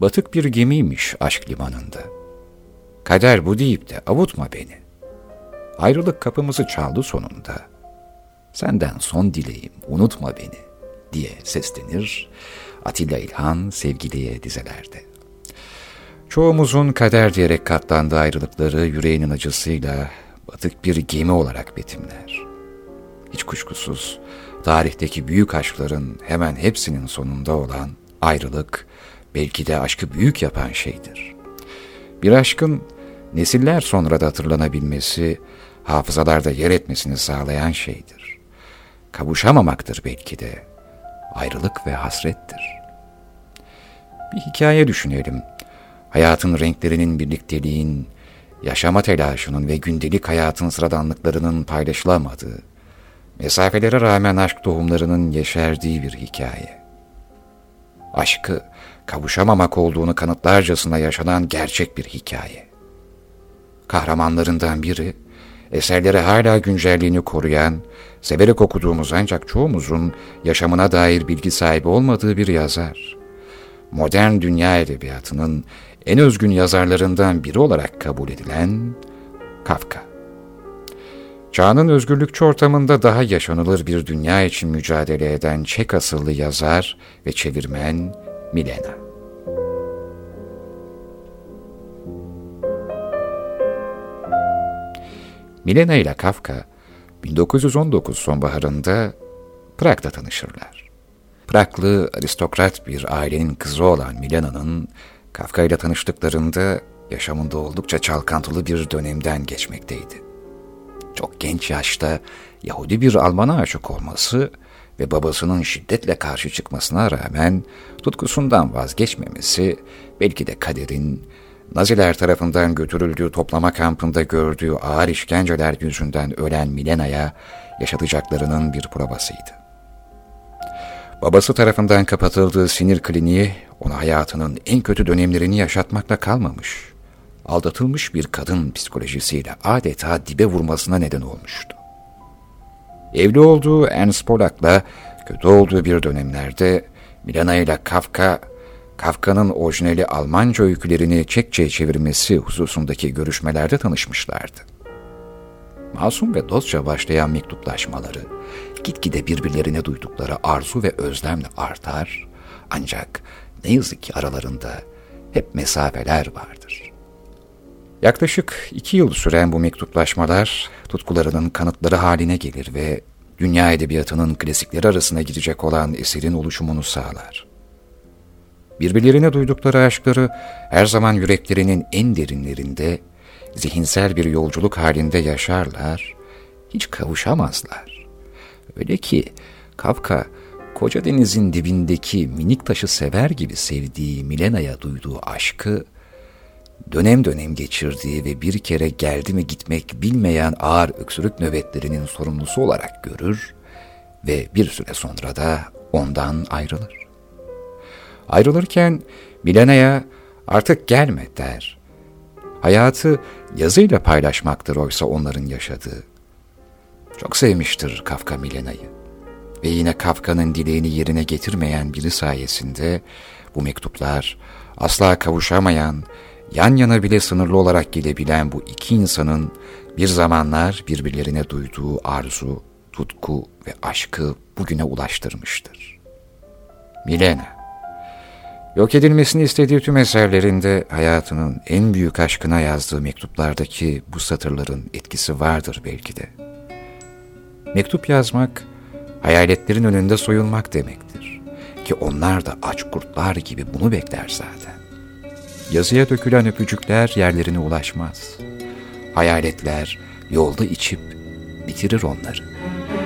Batık bir gemiymiş aşk limanında. Kader bu deyip de avutma beni. Ayrılık kapımızı çaldı sonunda. Senden son dileğim unutma beni diye seslenir Atilla İlhan sevgiliye dizelerde. Çoğumuzun kader diyerek katlandığı ayrılıkları yüreğinin acısıyla batık bir gemi olarak betimler. Hiç kuşkusuz tarihteki büyük aşkların hemen hepsinin sonunda olan ayrılık belki de aşkı büyük yapan şeydir. Bir aşkın nesiller sonra da hatırlanabilmesi, hafızalarda yer etmesini sağlayan şeydir. Kavuşamamaktır belki de. Ayrılık ve hasrettir. Bir hikaye düşünelim. Hayatın renklerinin birlikteliğin, yaşama telaşının ve gündelik hayatın sıradanlıklarının paylaşılamadığı, mesafelere rağmen aşk tohumlarının yeşerdiği bir hikaye. Aşkı kavuşamamak olduğunu kanıtlarcasına yaşanan gerçek bir hikaye. Kahramanlarından biri, eserleri hala güncelliğini koruyan, severek okuduğumuz ancak çoğumuzun yaşamına dair bilgi sahibi olmadığı bir yazar. Modern dünya edebiyatının en özgün yazarlarından biri olarak kabul edilen Kafka. Çağının özgürlükçü ortamında daha yaşanılır bir dünya için mücadele eden Çek asıllı yazar ve çevirmen Milena. Milena ile Kafka 1919 sonbaharında Prag'da tanışırlar. Praglı aristokrat bir ailenin kızı olan Milena'nın Kafka ile tanıştıklarında yaşamında oldukça çalkantılı bir dönemden geçmekteydi. Çok genç yaşta Yahudi bir Alman'a aşık olması ve babasının şiddetle karşı çıkmasına rağmen tutkusundan vazgeçmemesi belki de kaderin Naziler tarafından götürüldüğü toplama kampında gördüğü ağır işkenceler yüzünden ölen Milena'ya yaşatacaklarının bir provasıydı. Babası tarafından kapatıldığı sinir kliniği ona hayatının en kötü dönemlerini yaşatmakla kalmamış. Aldatılmış bir kadın psikolojisiyle adeta dibe vurmasına neden olmuştu. Evli olduğu Ernst Polak'la kötü olduğu bir dönemlerde Milana ile Kafka, Kafka'nın orijinali Almanca öykülerini Çekçe'ye çevirmesi hususundaki görüşmelerde tanışmışlardı. Masum ve dostça başlayan mektuplaşmaları, gitgide birbirlerine duydukları arzu ve özlemle artar, ancak ne yazık ki aralarında hep mesafeler vardır. Yaklaşık iki yıl süren bu mektuplaşmalar tutkularının kanıtları haline gelir ve dünya edebiyatının klasikleri arasına girecek olan eserin oluşumunu sağlar. Birbirlerine duydukları aşkları her zaman yüreklerinin en derinlerinde, zihinsel bir yolculuk halinde yaşarlar, hiç kavuşamazlar. Öyle ki Kafka, koca denizin dibindeki minik taşı sever gibi sevdiği Milena'ya duyduğu aşkı, dönem dönem geçirdiği ve bir kere geldi mi gitmek bilmeyen ağır öksürük nöbetlerinin sorumlusu olarak görür ve bir süre sonra da ondan ayrılır. Ayrılırken Milena'ya artık gelme der. Hayatı yazıyla paylaşmaktır oysa onların yaşadığı. Çok sevmiştir Kafka Milena'yı. Ve yine Kafka'nın dileğini yerine getirmeyen biri sayesinde bu mektuplar asla kavuşamayan, yan yana bile sınırlı olarak gelebilen bu iki insanın bir zamanlar birbirlerine duyduğu arzu, tutku ve aşkı bugüne ulaştırmıştır. Milena Yok edilmesini istediği tüm eserlerinde hayatının en büyük aşkına yazdığı mektuplardaki bu satırların etkisi vardır belki de. Mektup yazmak, hayaletlerin önünde soyulmak demektir. Ki onlar da aç kurtlar gibi bunu bekler zaten. Yazıya dökülen öpücükler yerlerine ulaşmaz. Hayaletler yolda içip bitirir onları.''